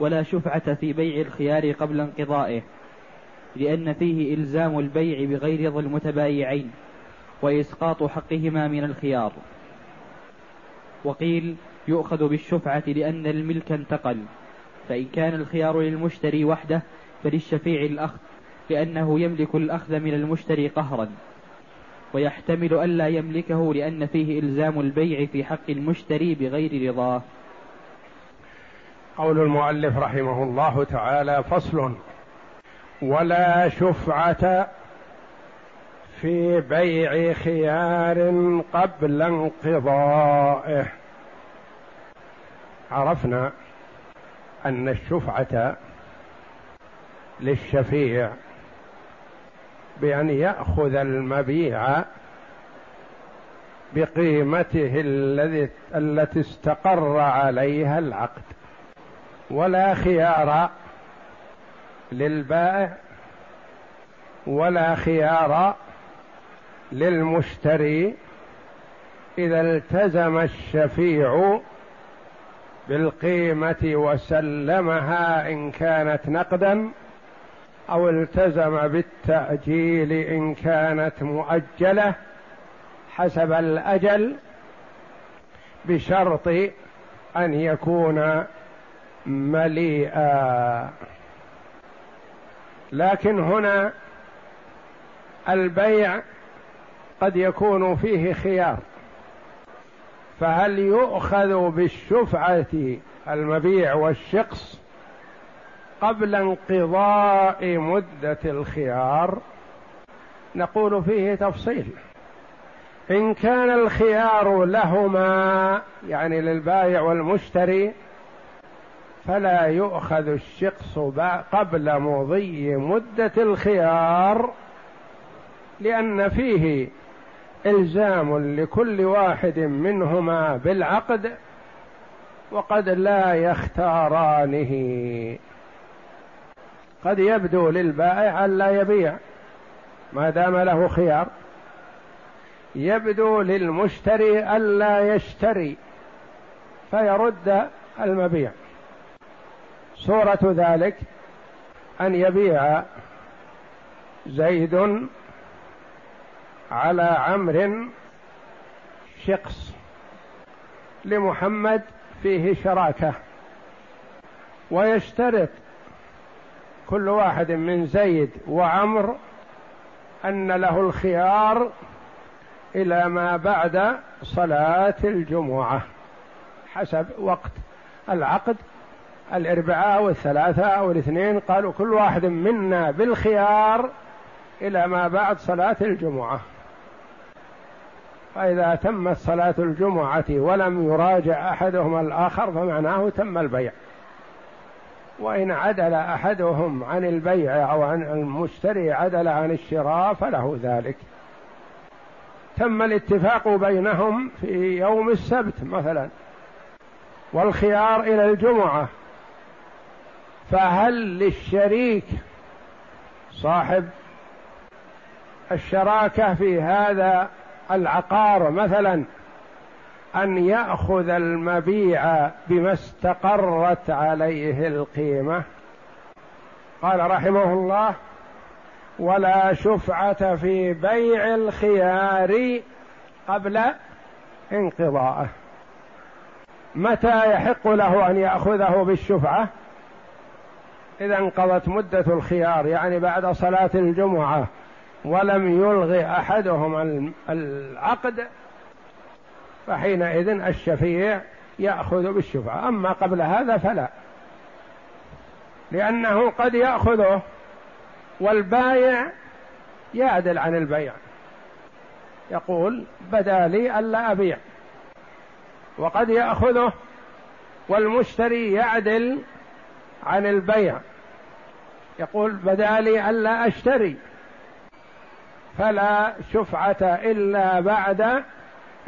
ولا شفعة في بيع الخيار قبل انقضائه لأن فيه إلزام البيع بغير رضا المتبايعين وإسقاط حقهما من الخيار. وقيل يؤخذ بالشفعة لأن الملك انتقل فإن كان الخيار للمشتري وحده فللشفيع الأخذ لأنه يملك الأخذ من المشتري قهرا. ويحتمل ألا يملكه لأن فيه إلزام البيع في حق المشتري بغير رضاه. قول المؤلف رحمه الله تعالى فصل ولا شفعة في بيع خيار قبل انقضائه. عرفنا أن الشفعة للشفيع بأن يأخذ المبيع بقيمته التي استقر عليها العقد. ولا خيار للبائع ولا خيار للمشتري إذا التزم الشفيع بالقيمة وسلمها إن كانت نقدا أو التزم بالتأجيل إن كانت مؤجلة حسب الأجل بشرط أن يكون مليئا. لكن هنا البيع قد يكون فيه خيار. فهل يؤخذ بالشفعة المبيع والشخص قبل انقضاء مدة الخيار؟ نقول فيه تفصيل. إن كان الخيار لهما يعني للبائع والمشتري فلا يؤخذ الشخص قبل مضي مدة الخيار لأن فيه إلزام لكل واحد منهما بالعقد وقد لا يختارانه. قد يبدو للبائع أن لا يبيع ما دام له خيار. يبدو للمشتري ألا يشتري فيرد المبيع. صورة ذلك أن يبيع زيد على عمر شقص لمحمد فيه شراكة ويشترط كل واحد من زيد وعمر أن له الخيار إلى ما بعد صلاة الجمعة حسب وقت العقد. الاربعاء والثلاثة أو الاثنين قالوا كل واحد منا بالخيار إلى ما بعد صلاة الجمعة. فإذا تمت صلاة الجمعة ولم يراجع أحدهما الآخر فمعناه تم البيع. وإن عدل أحدهم عن البيع أو عن المشتري عدل عن الشراء فله ذلك. تم الاتفاق بينهم في يوم السبت مثلا. والخيار إلى الجمعة. فهل للشريك صاحب الشراكة في هذا العقار مثلا أن يأخذ المبيع بما استقرت عليه القيمة؟ قال رحمه الله ولا شفعة في بيع الخيار قبل انقضائه متى يحق له أن يأخذه بالشفعة؟ إذا انقضت مدة الخيار يعني بعد صلاة الجمعة ولم يلغي أحدهم العقد فحينئذ الشفيع يأخذ بالشفعة. أما قبل هذا فلا لأنه قد يأخذه والبايع يعدل عن البيع. يقول بدا لي ألا أبيع. وقد يأخذه والمشتري يعدل عن البيع. يقول بدأ لي ألا أشتري. فلا شفعة إلا بعد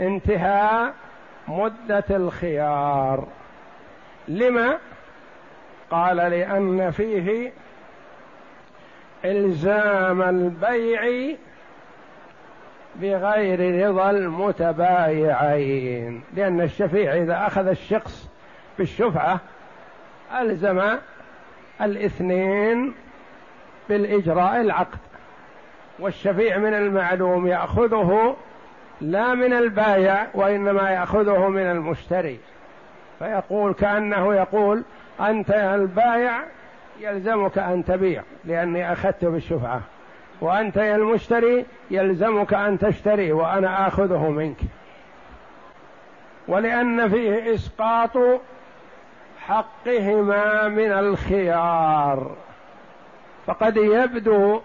انتهاء مدة الخيار. لما؟ قال لأن فيه إلزام البيع بغير رضا المتبايعين. لأن الشفيع إذا أخذ الشخص بالشفعة ألزم الاثنين بالإجراء العقد والشفيع من المعلوم يأخذه لا من البايع وإنما يأخذه من المشتري فيقول كأنه يقول أنت البايع يلزمك أن تبيع لأني أخذت بالشفعة وأنت يا المشتري يلزمك أن تشتري وأنا آخذه منك. ولأن فيه إسقاط حقهما من الخيار. فقد يبدو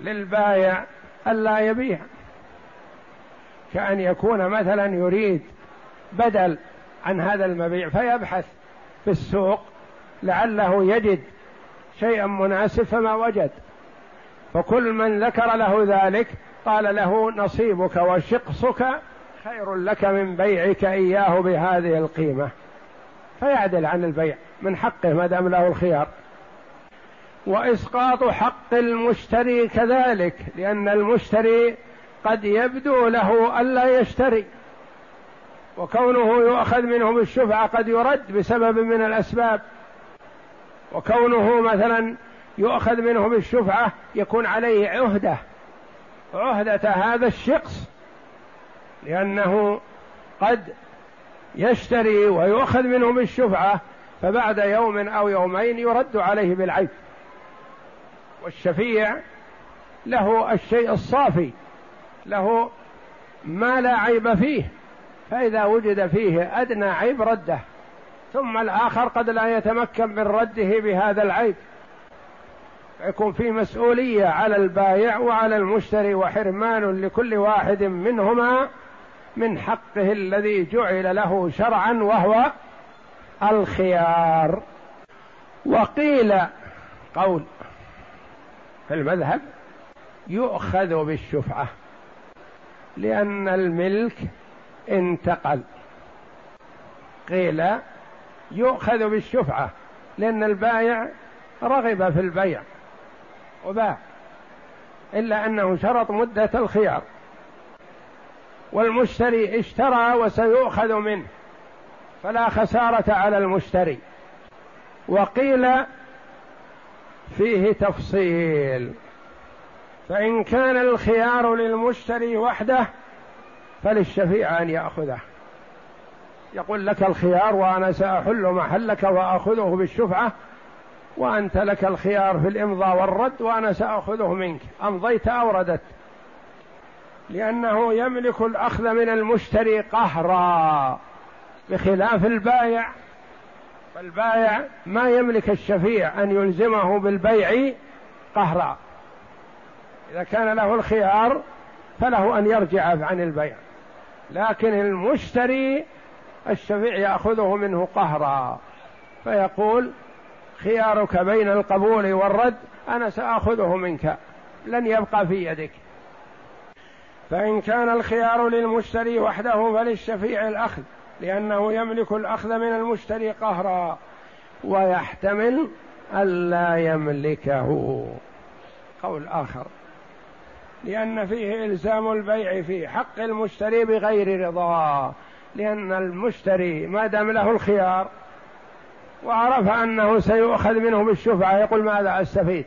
للبايع ألا يبيع. كأن يكون مثلا يريد بدل عن هذا المبيع فيبحث في السوق لعله يجد شيئا مناسب فما وجد. فكل من ذكر له ذلك قال له نصيبك وشقصك خير لك من بيعك إياه بهذه القيمة. فيعدل عن البيع من حقه ما دام له الخيار. وإسقاط حق المشتري كذلك لأن المشتري قد يبدو له ألا يشتري وكونه يؤخذ منه بالشفعه قد يرد بسبب من الأسباب. وكونه مثلا يؤخذ منه بالشفعة يكون عليه عهدة عهدة هذا الشخص لأنه قد يشتري ويؤخذ منه بالشفعة فبعد يوم أو يومين يرد عليه بالعيب. والشفيع له الشيء الصافي له ما لا عيب فيه فإذا وجد فيه أدنى عيب رده. ثم الآخر قد لا يتمكن من رده بهذا العيب. يكون في مسؤولية على البايع وعلى المشتري وحرمان لكل واحد منهما من حقه الذي جعل له شرعا وهو الخيار. وقيل قول في المذهب يؤخذ بالشفعة لأن الملك انتقل. قيل يؤخذ بالشفعة لأن البايع رغب في البيع وباع إلا أنه شرط مدة الخيار. والمشتري اشترى وسيؤخذ منه فلا خسارة على المشتري. وقيل فيه تفصيل فإن كان الخيار للمشتري وحده فللشفيع أن يأخذه. يقول لك الخيار وأنا سأحل محلك وآخذه بالشفعة وأنت لك الخيار في الإمضاء والرد وأنا سأخذه منك. أمضيت أو رددت. لأنه يملك الأخذ من المشتري قهرا بخلاف البايع فالبايع ما يملك الشفيع أن يلزمه بالبيع قهرا. إذا كان له الخيار فله أن يرجع عن البيع. لكن المشتري الشفيع يأخذه منه قهرا. فيقول خيارك بين القبول والرد أنا سأخذه منك. لن يبقى في يدك. فإن كان الخيار للمشتري وحده فللشفيع الأخذ لأنه يملك الأخذ من المشتري قهرا ويحتمل الا يملكه. قول آخر. لأن فيه إلزام البيع في حق المشتري بغير رضاه لأن المشتري ما دام له الخيار وعرف أنه سيؤخذ منه بالشفعة يقول ماذا أستفيد؟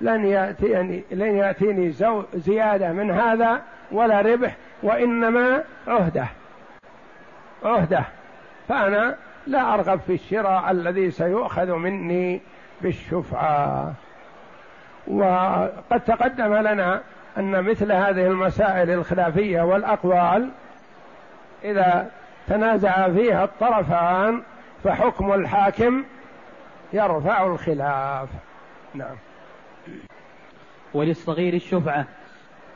لن يأتيني لن يأتيني زيادة من هذا ولا ربح وإنما عهدة. عهدة. فأنا لا أرغب في الشراء الذي سيؤخذ مني بالشفعة. وقد تقدم لنا أن مثل هذه المسائل الخلافية والأقوال إذا تنازع فيها الطرفان فحكم الحاكم يرفع الخلاف. نعم. وللصغير الشفعة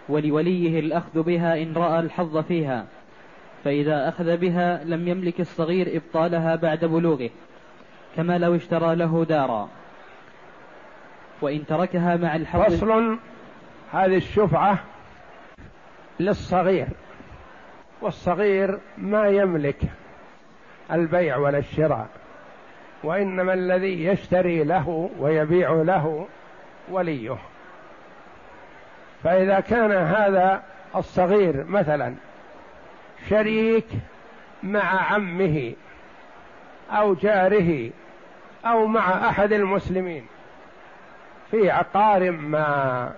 ولوليه الأخذ بها إن رأى الحظ فيها فإذا أخذ بها لم يملك الصغير إبطالها بعد بلوغه كما لو اشترى له دارا. وإن تركها مع الحظ فصل هذه الشفعة للصغير والصغير ما يملك البيع ولا الشراء وإنما الذي يشتري له ويبيع له وليه. فإذا كان هذا الصغير مثلا شريك مع عمه أو جاره أو مع أحد المسلمين في عقار ما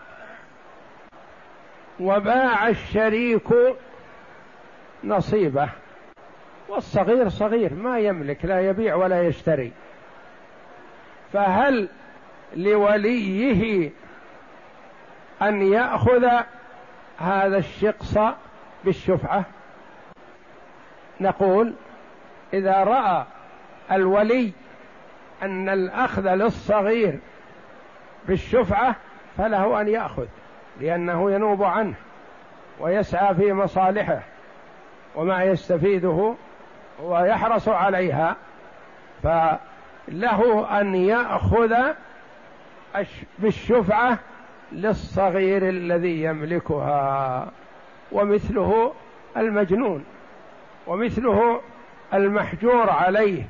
وباع الشريك نصيبه. والصغير صغير ما يملك لا يبيع ولا يشتري. فهل لوليه أن يأخذ هذا الشقص بالشفعة. نقول إذا رأى الولي أن الأخذ للصغير بالشفعة فله أن يأخذ لأنه ينوب عنه ويسعى في مصالحه وما يستفيده ويحرص عليها فله أن يأخذ بالشفعة للصغير الذي يملكها ومثله المجنون ومثله المحجور عليه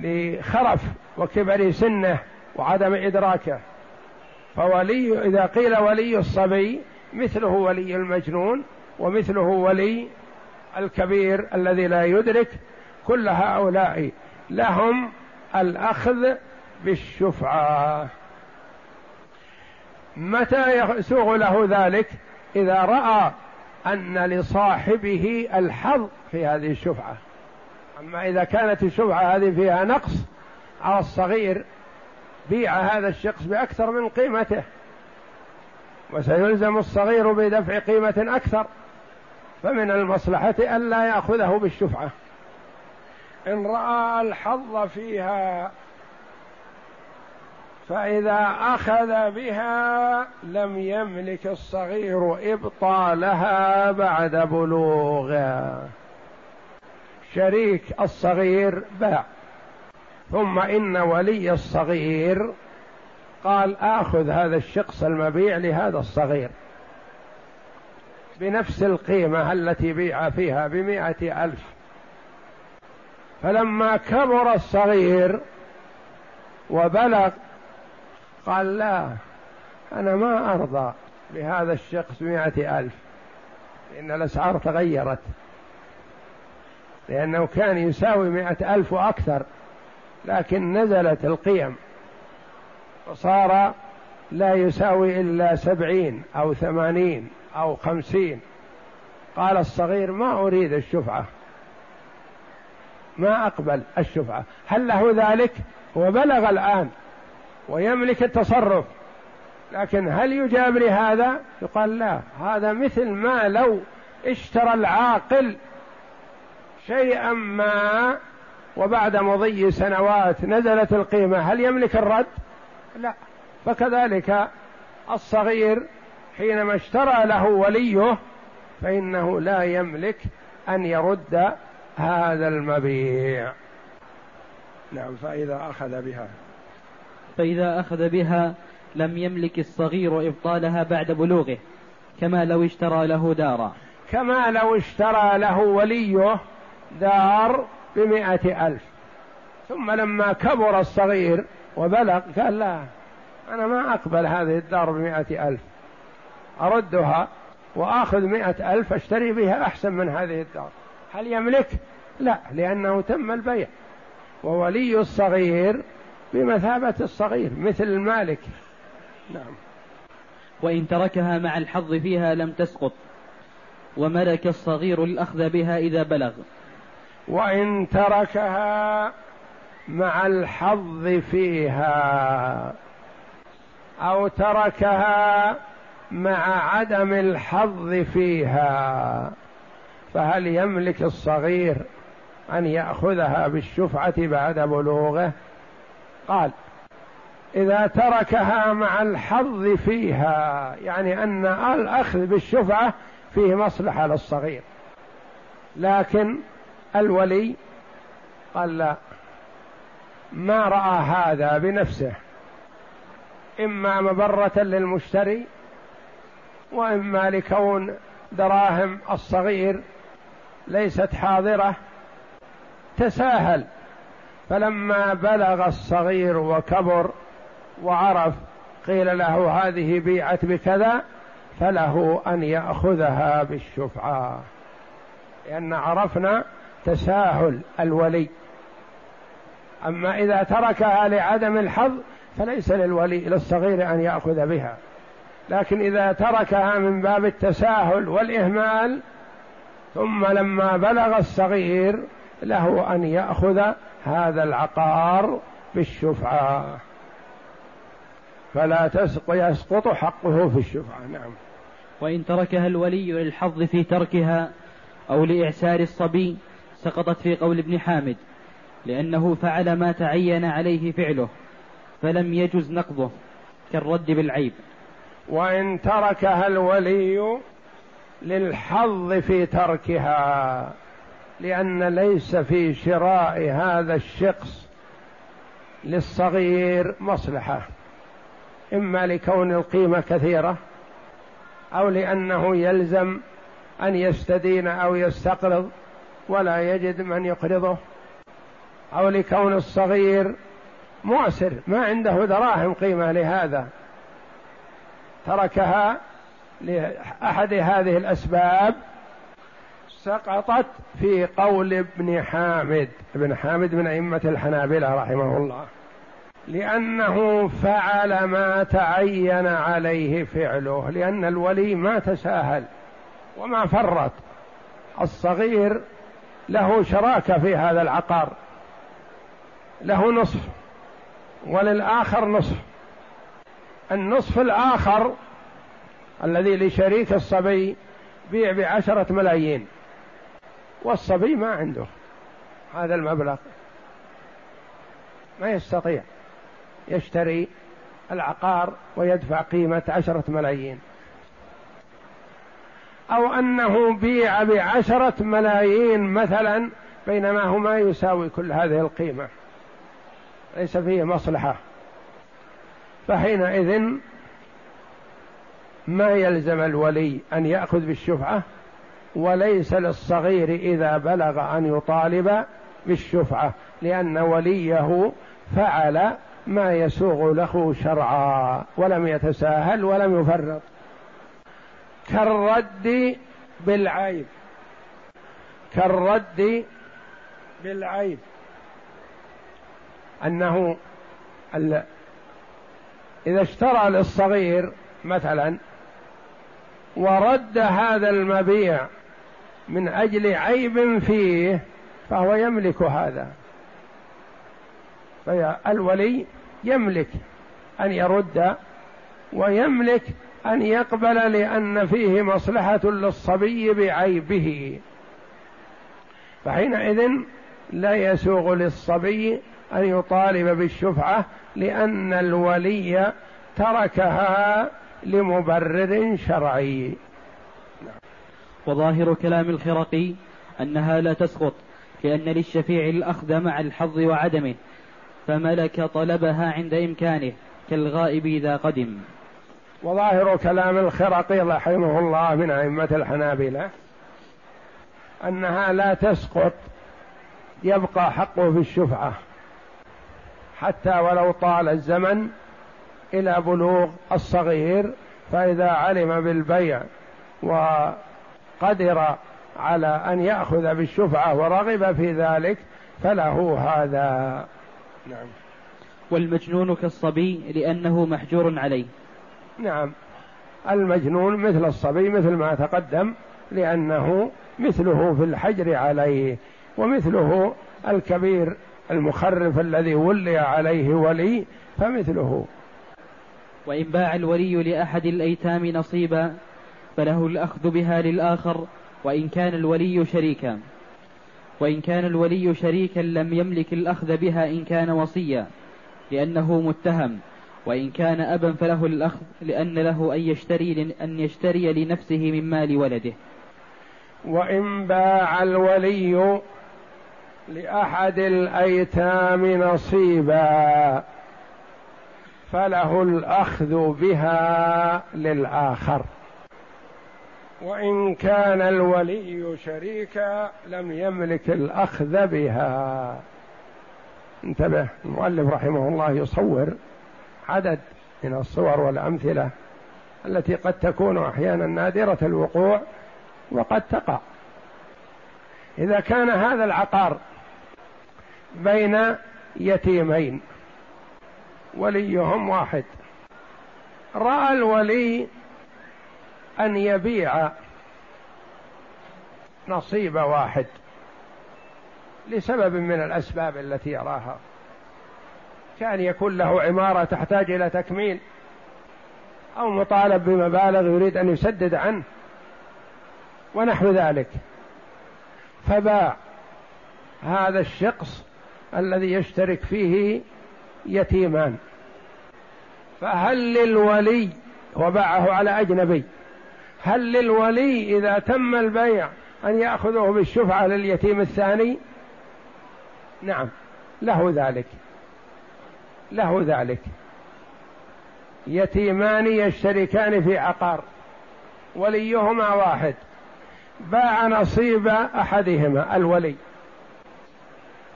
لخرف وكبر سنه وعدم إدراكه. فولي إذا قيل ولي الصبي مثله ولي المجنون ومثله ولي الكبير الذي لا يدرك كل هؤلاء لهم الأخذ بالشفعة. متى يسوغ له ذلك؟ إذا رأى أن لصاحبه الحظ في هذه الشفعه أما إذا كانت الشفعه هذه فيها نقص على الصغير بيع هذا الشخص بأكثر من قيمته. وسيلزم الصغير بدفع قيمة أكثر. فمن المصلحة ألا يأخذه بالشفعة. إن رأى الحظ فيها فإذا أخذ بها لم يملك الصغير إبطالها بعد بلوغها شريك الصغير باع. ثم إن ولي الصغير قال آخذ هذا الشخص المبيع لهذا الصغير. بنفس القيمة التي بيع فيها بمائة ألف. فلما كبر الصغير وبلغ قال لا أنا ما أرضى بهذا الشخص مائة ألف لأن الأسعار تغيرت لأنه كان يساوي مائة ألف وأكثر لكن نزلت القيم وصار لا يساوي إلا سبعين أو ثمانين أو خمسين. قال الصغير ما أريد الشفعة ما أقبل الشفعة هل له ذلك؟ هو بلغ الآن ويملك التصرف. لكن هل يجاب لهذا؟ يقال لا. هذا مثل ما لو اشترى العاقل شيئا ما وبعد مضي سنوات نزلت القيمة هل يملك الرد؟ لا. فكذلك الصغير حينما اشترى له وليه فإنه لا يملك أن يرد هذا المبيع. نعم فإذا أخذ بها. فإذا أخذ بها لم يملك الصغير إبطالها بعد بلوغه كما لو اشترى له دارا. كما لو اشترى له وليه دار بمائة ألف. ثم لما كبر الصغير وبلغ قال لا أنا ما أقبل هذه الدار بمائة ألف أردها وآخذ مئة ألف أشتري بها أحسن من هذه الدار. هل يملك؟ لا لأنه تم البيع. وولي الصغير بمثابة الصغير مثل المالك. نعم. وإن تركها مع الحظ فيها لم تسقط وملك الصغير الأخذ بها إذا بلغ. وإن تركها مع الحظ فيها أو تركها مع عدم الحظ فيها فهل يملك الصغير أن يأخذها بالشفعة بعد بلوغه؟ قال إذا تركها مع الحظ فيها يعني أن الأخذ بالشفعة فيه مصلحة للصغير. لكن الولي قال لا ما رأى هذا بنفسه إما مبرة للمشتري وإما لكون دراهم الصغير ليست حاضرة. تساهل. فلما بلغ الصغير وكبر وعرف قيل له هذه بيعت بكذا فله أن يأخذها بالشفعة لأن عرفنا تساهل الولي. أما إذا تركها لعدم الحظ فليس للولي للصغير أن يأخذ بها. لكن إذا تركها من باب التساهل والإهمال ثم لما بلغ الصغير له أن يأخذ هذا العقار بالشفعة. فلا يسقط حقه في الشفعة. نعم. وإن تركها الولي للحظ في تركها أو لإعسار الصبي سقطت في قول ابن حامد لأنه فعل ما تعين عليه فعله فلم يجز نقضه كالرد بالعيب. وإن تركها الولي للحظ في تركها. لأن ليس في شراء هذا الشخص للصغير مصلحة إما لكون القيمة كثيرة أو لأنه يلزم أن يستدين أو يستقرض ولا يجد من يقرضه أو لكون الصغير معسر ما عنده دراهم قيمة لهذا. تركها لأحد هذه الأسباب سقطت في قول ابن حامد ابن حامد من أئمة الحنابلة رحمه الله. لأنه فعل ما تعين عليه فعله لأن الولي ما تساهل وما فرط. الصغير له شراكة في هذا العقار له نصف وللآخر نصف. النصف الآخر الذي لشريك الصبي بيع بعشرة ملايين. والصبي ما عنده هذا المبلغ. ما يستطيع. يشتري العقار ويدفع قيمة عشرة ملايين. أو أنه بيع بعشرة ملايين مثلا بينما هو ما يساوي كل هذه القيمة. ليس فيه مصلحة. فحينئذ ما يلزم الولي أن يأخذ بالشفعة؟ وليس للصغير إذا بلغ أن يطالب بالشفعة لأن وليه فعل ما يسوغ له شرعا ولم يتساهل ولم يفرط. كالرد بالعيب. كالرد بالعيب. أنه إذا اشترى للصغير مثلا ورد هذا المبيع من أجل عيب فيه فهو يملك هذا. فالولي يملك أن يرد ويملك أن يقبل لأن فيه مصلحة للصبي بعيبه. فحينئذ لا يسوغ للصبي أن يطالب بالشفعة لأن الولي تركها لمبرر شرعي. وظاهر كلام الخرقي أنها لا تسقط لأن للشفيع الأخذ مع الحظ وعدمه فملك طلبها عند إمكانه كالغائب إذا قدم. وظاهر كلام الخرقي رحمه الله من أئمة الحنابلة أنها لا تسقط يبقى حقه في الشفعة حتى ولو طال الزمن إلى بلوغ الصغير فإذا علم بالبيع وقدر على أن يأخذ بالشفعة ورغب في ذلك فله هذا. نعم. والمجنون كالصبي لأنه محجور عليه. نعم. المجنون مثل الصبي مثل ما تقدم لأنه مثله في الحجر عليه ومثله الكبير المخرف الذي ولي عليه ولي فمثله. وإن باع الولي لأحد الأيتام نصيبا فله الأخذ بها للآخر وإن كان الولي شريكا. وإن كان الولي شريكا لم يملك الأخذ بها إن كان وصيا لأنه متهم. وإن كان أبا فله الأخذ لأن له أن يشتري أن يشتري لنفسه من مال ولده. وإن باع الولي لأحد الأيتام نصيبا فله الأخذ بها للآخر. وإن كان الولي شريكا لم يملك الأخذ بها. انتبه المؤلف رحمه الله يصور عدد من الصور والأمثلة التي قد تكون أحيانا نادرة الوقوع وقد تقع. إذا كان هذا العقار بين يتيمين وليهم واحد رأى الولي أن يبيع نصيب واحد لسبب من الأسباب التي يراها. كان يكون له عمارة تحتاج إلى تكميل أو مطالب بمبالغ يريد أن يسدد عنه ونحو ذلك. فباع هذا الشخص الذي يشترك فيه يتيمان. فهل للولي وباعه على أجنبي هل للولي إذا تم البيع أن ياخذه بالشفعة لليتيم الثاني؟ نعم له ذلك له ذلك. يتيمان يشتركان في عقار وليهما واحد. باع نصيب أحدهما الولي.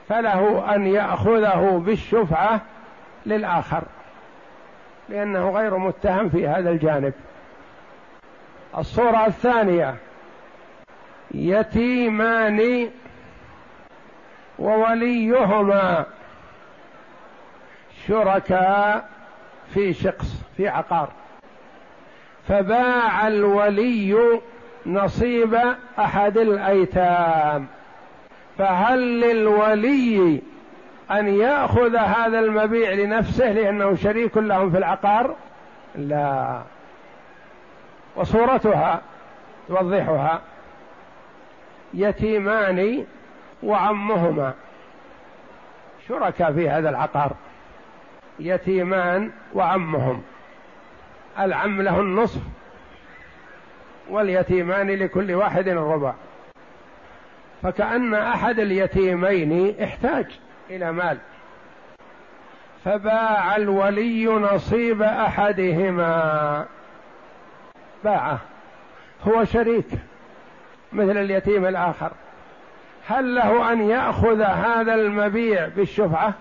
فله أن يأخذه بالشفعة للآخر لأنه غير متهم في هذا الجانب. الصورة الثانية. يتيمان ووليهما شركاء في شخص في عقار. فباع الولي نصيب أحد الأيتام. فهل للولي أن يأخذ هذا المبيع لنفسه لأنه شريك لهم في العقار؟ لا. وصورتها توضحها يتيمان وعمهما. شركاء في هذا العقار. يتيمان وعمهم. العم له النصف واليتيمان لكل واحد الربع فكأن أحد اليتيمين احتاج إلى مال. فباع الولي نصيب أحدهما. باعه هو شريك مثل اليتيم الآخر. هل له أن يأخذ هذا المبيع بالشفعة؟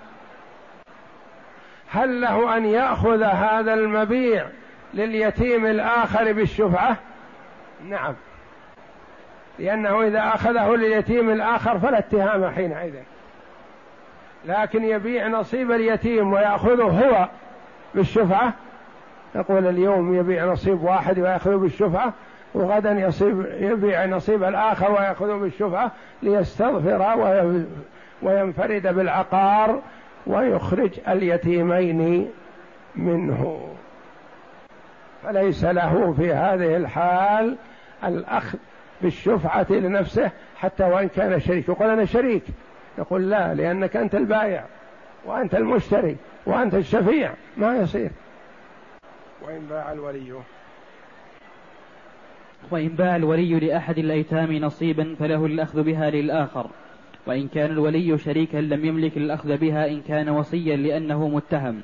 هل له أن يأخذ هذا المبيع لليتيم الآخر بالشفعة؟ نعم. لأنه إذا أخذه لليتيم الآخر فلا اتهام حينئذ. لكن يبيع نصيب اليتيم ويأخذه هو بالشفعة يقول اليوم يبيع نصيب واحد ويأخذه بالشفعة وغدا يصيب يبيع نصيب الآخر ويأخذه بالشفعة ليستغفر وينفرد بالعقار ويخرج اليتيمين منه. فليس له في هذه الحال الأخذ بالشفعة لنفسه حتى وإن كان شريك. يقول أنا شريك. يقول لا لأنك أنت البائع وأنت المشتري وأنت الشفيع. ما يصير. وإن باع الولي. وإن باع الولي لأحد الأيتام نصيبا فله الأخذ بها للآخر. وإن كان الولي شريكا لم يملك الأخذ بها إن كان وصيا لأنه متهم.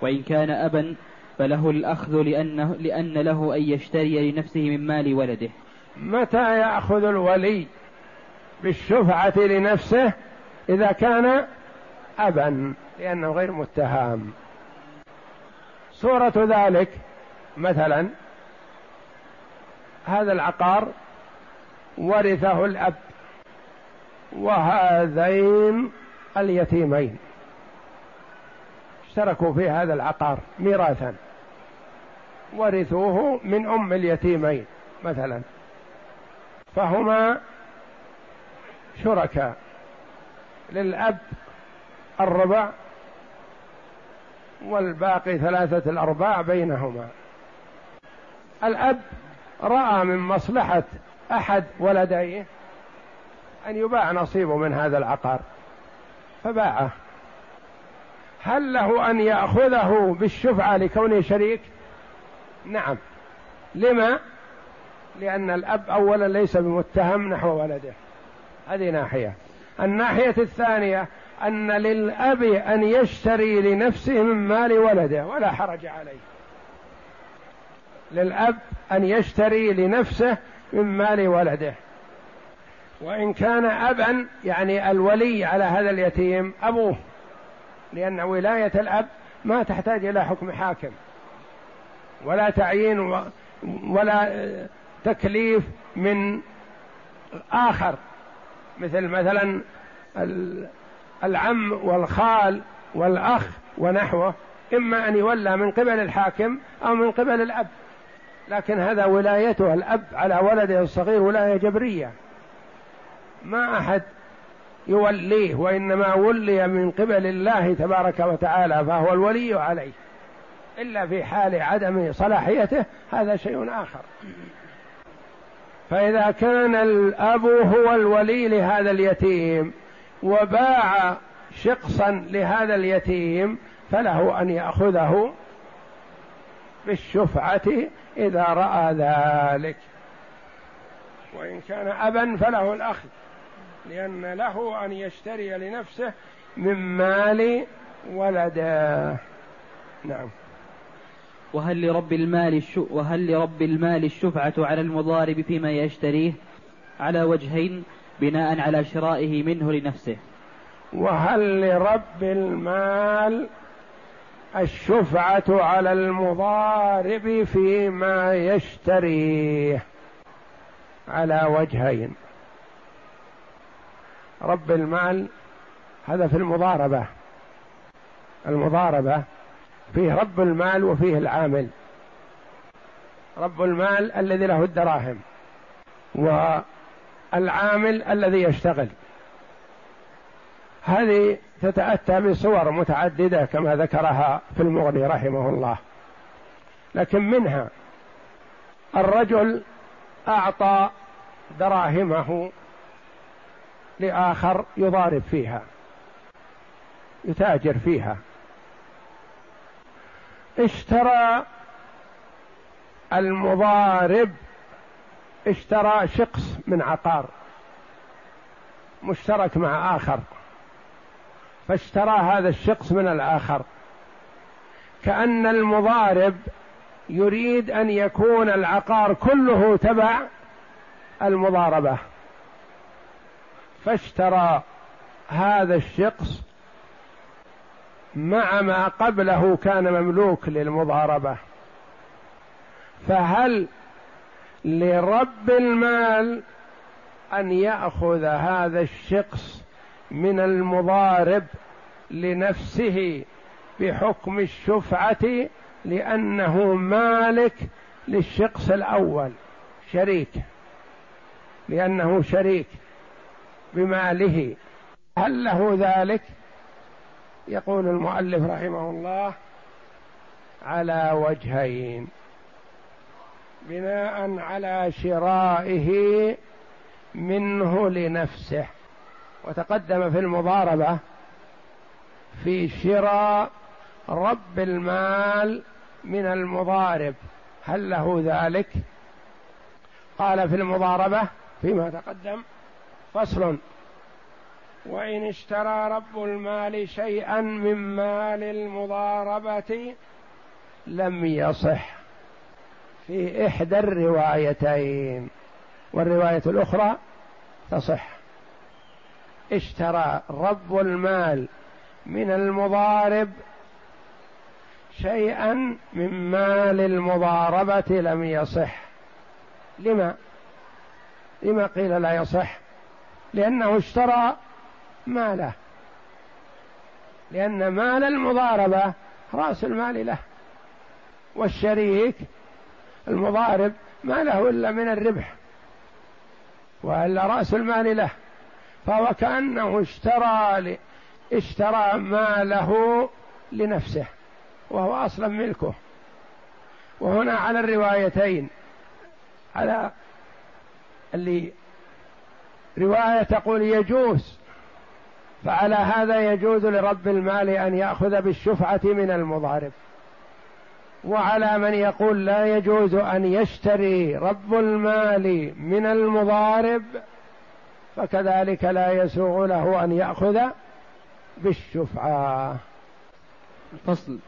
وإن كان أبا فله الأخذ لأنه لأن له أن يشتري لنفسه من مال ولده. متى يأخذ الولي بالشفعة لنفسه إذا كان أبا؟ لأنه غير متهم. صورة ذلك مثلا هذا العقار ورثه الأب وهذين اليتيمين. اشتركوا في هذا العقار ميراثا ورثوه من أم اليتيمين مثلا. فهما شركاء. للأب الربع والباقي ثلاثة الأرباع بينهما. الأب رأى من مصلحة أحد ولديه أن يباع نصيبه من هذا العقار فباعه. هل له أن يأخذه بالشفعة لكونه شريك؟ نعم. لما؟ لأن الأب اولا ليس بمتهم نحو ولده. هذه ناحية. الناحية الثانية أن للأب أن يشتري لنفسه من مال ولده ولا حرج عليه. للأب أن يشتري لنفسه من مال ولده. وإن كان أبا يعني الولي على هذا اليتيم أبوه لأن ولاية الأب ما تحتاج إلى حكم حاكم. ولا تعيين ولا تكليف من آخر. مثل مثلا العم والخال والأخ ونحوه إما أن يولى من قبل الحاكم أو من قبل الأب. لكن هذا ولايته الأب على ولده الصغير ولاية جبرية. ما أحد يوليه وإنما ولي من قبل الله تبارك وتعالى فهو الولي عليه. إلا في حال عدم صلاحيته هذا شيء آخر. فإذا كان الأب هو الولي لهذا اليتيم وباع شقصا لهذا اليتيم فله أن يأخذه بالشفعة إذا رأى ذلك. وإن كان أبا فله الأخذ لأن له أن يشتري لنفسه من مال ولده. نعم. وهل لرب المال وهل لرب المال الشفعة على المضارب فيما يشتريه؟ على وجهين بناء على شرائه منه لنفسه. وهل لرب المال الشفعة على المضارب فيما يشتريه؟ على وجهين. رب المال هذا في المضاربة. المضاربة فيه رب المال وفيه العامل. رب المال الذي له الدراهم. والعامل الذي يشتغل. هذه تتأتى بصور متعددة كما ذكرها في المغني رحمه الله. لكن منها الرجل أعطى دراهمه لآخر يضارب فيها يتاجر فيها. اشترى المضارب اشترى شقص من عقار مشترك مع آخر فاشترى هذا الشقص من الآخر. كأن المضارب يريد أن يكون العقار كله تبع المضاربة. فاشترى هذا الشقص مع ما قبله كان مملوك للمضاربة. فهل لرب المال أن يأخذ هذا الشقص من المضارب لنفسه بحكم الشفعة لأنه مالك للشقص الأول شريك لأنه شريك بماله. هل له ذلك؟ يقول المؤلف رحمه الله على وجهين. بناء على شرائه منه لنفسه. وتقدم في المضاربة في شراء رب المال من المضارب. هل له ذلك؟ قال في المضاربة فيما تقدم فصل وإن اشترى رب المال شيئا من مال المضاربة لم يصح. في إحدى الروايتين والرواية الأخرى تصح. اشترى رب المال من المضارب شيئا من مال المضاربة لم يصح. لما؟ لما قيل لا يصح؟ لأنه اشترى ماله. لأن مال المضاربة رأس المال له والشريك المضارب ما له إلا من الربح وإلا رأس المال له فهو كأنه اشترى. اشترى ماله لنفسه وهو أصلا ملكه وهنا على الروايتين على اللي رواية تقول يجوز فعلى هذا يجوز لرب المال أن يأخذ بالشفعة من المضارب وعلى من يقول لا يجوز أن يشتري رب المال من المضارب فكذلك لا يسوغ له أن يأخذ بالشفعة. فصل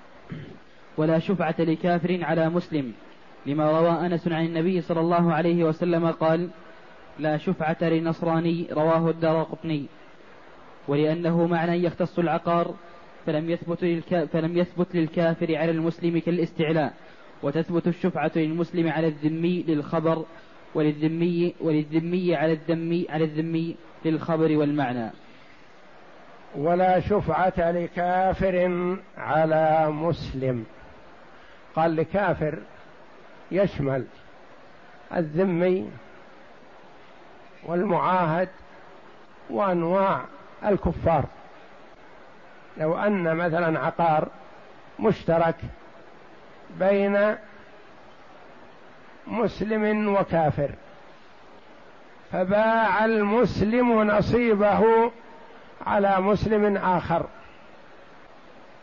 ولا شفعة لكافر على مسلم لما روى أنس عن النبي صلى الله عليه وسلم قال لا شفعة لنصراني رواه الدار قطني. ولأنه معنى يختص العقار فلم يثبت, فلم يثبت للكافر على المسلم كالاستعلاء وتثبت الشفعة للمسلم على الذمي للخبر وللذمي وللذمي على الذمي على الذمي للخبر والمعنى. ولا شفعة لكافر على مسلم. قال لكافر يشمل الذمي والمعاهد وأنواع الكفار. لو أن مثلا عقار مشترك بين مسلم وكافر فباع المسلم نصيبه على مسلم آخر.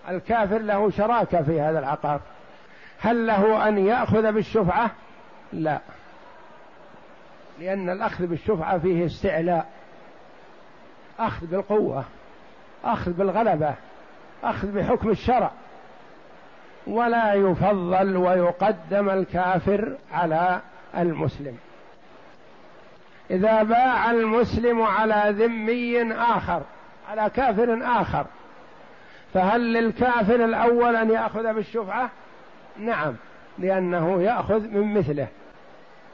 الكافر له شراكة في هذا العقار. هل له أن يأخذ بالشفعة؟ لا لأن الأخذ بالشفعة فيه استعلاء أخذ بالقوة. أخذ بالغلبة أخذ بحكم الشرع. ولا يفضل ويقدم الكافر على المسلم. إذا باع المسلم على ذمي آخر على كافر آخر فهل للكافر الأول أن يأخذ بالشفعة؟ نعم لأنه يأخذ من مثله.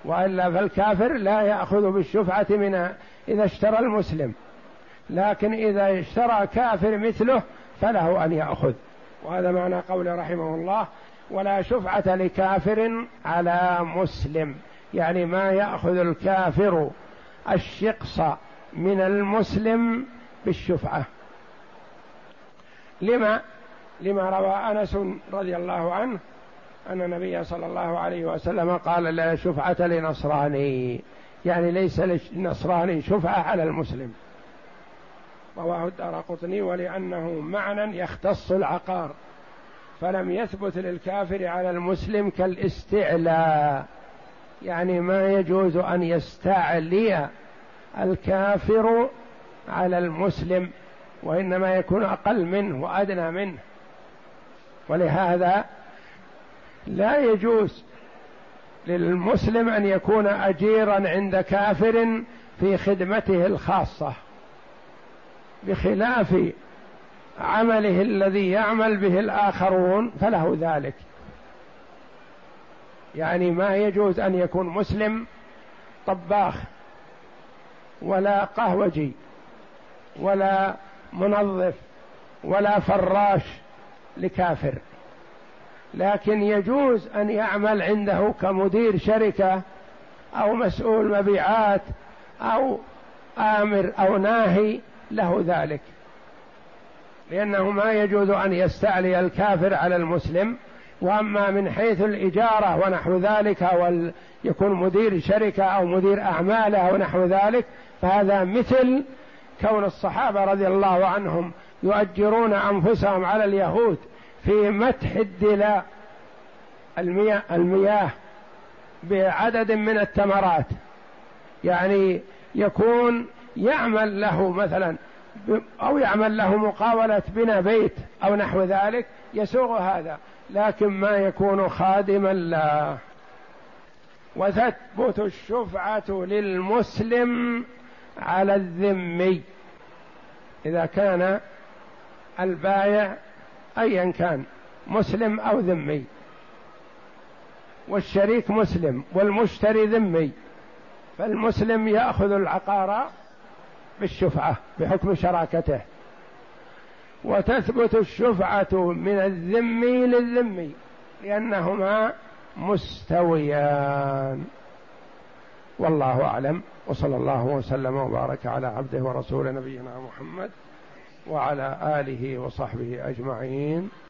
وإلا فالكافر لا يأخذ بالشفعة من إذا اشترى المسلم. لكن إذا اشترى كافر مثله فله أن يأخذ. وهذا معنى قول رحمه الله ولا شفعة لكافر على مسلم. يعني ما يأخذ الكافر الشقص من المسلم بالشفعة. لما؟ لما روى أنس رضي الله عنه أن النبي صلى الله عليه وسلم قال لا شفعة لنصراني. يعني ليس للنصراني شفعة على المسلم. رواه الدار قطني ولأنه معنى يختص العقار فلم يثبت للكافر على المسلم كالاستعلاء يعني ما يجوز أن يستعلي الكافر على المسلم وإنما يكون أقل منه وأدنى منه. ولهذا لا يجوز للمسلم أن يكون أجيرا عند كافر في خدمته الخاصة. بخلاف عمله الذي يعمل به الآخرون فله ذلك. يعني ما يجوز أن يكون مسلم طباخ ولا قهوجي ولا منظف ولا فراش لكافر. لكن يجوز أن يعمل عنده كمدير شركة أو مسؤول مبيعات أو آمر أو ناهي له ذلك. لأنه ما يجوز أن يستعلي الكافر على المسلم وأما من حيث الإجارة ونحو ذلك ويكون مدير شركة أو مدير أعماله ونحو ذلك فهذا مثل كون الصحابة رضي الله عنهم يؤجرون أنفسهم على اليهود في مدح الدلاء المياه, المياه بعدد من التمرات. يعني يكون يعمل له مثلا أو يعمل له مقاولة بنا بيت أو نحو ذلك يسوغ هذا لكن ما يكون خادما له وتثبت الشفعة للمسلم على الذمي إذا كان البايع أيا كان مسلم أو ذمي. والشريك مسلم والمشتري ذمي فالمسلم يأخذ العقار بالشفعة بحكم شراكته. وتثبت الشفعة من الذمي للذمي لأنهما مستويان. والله أعلم. وصلى الله وسلم وبارك على عبده ورسول نبينا محمد وعلى آله وصحبه أجمعين.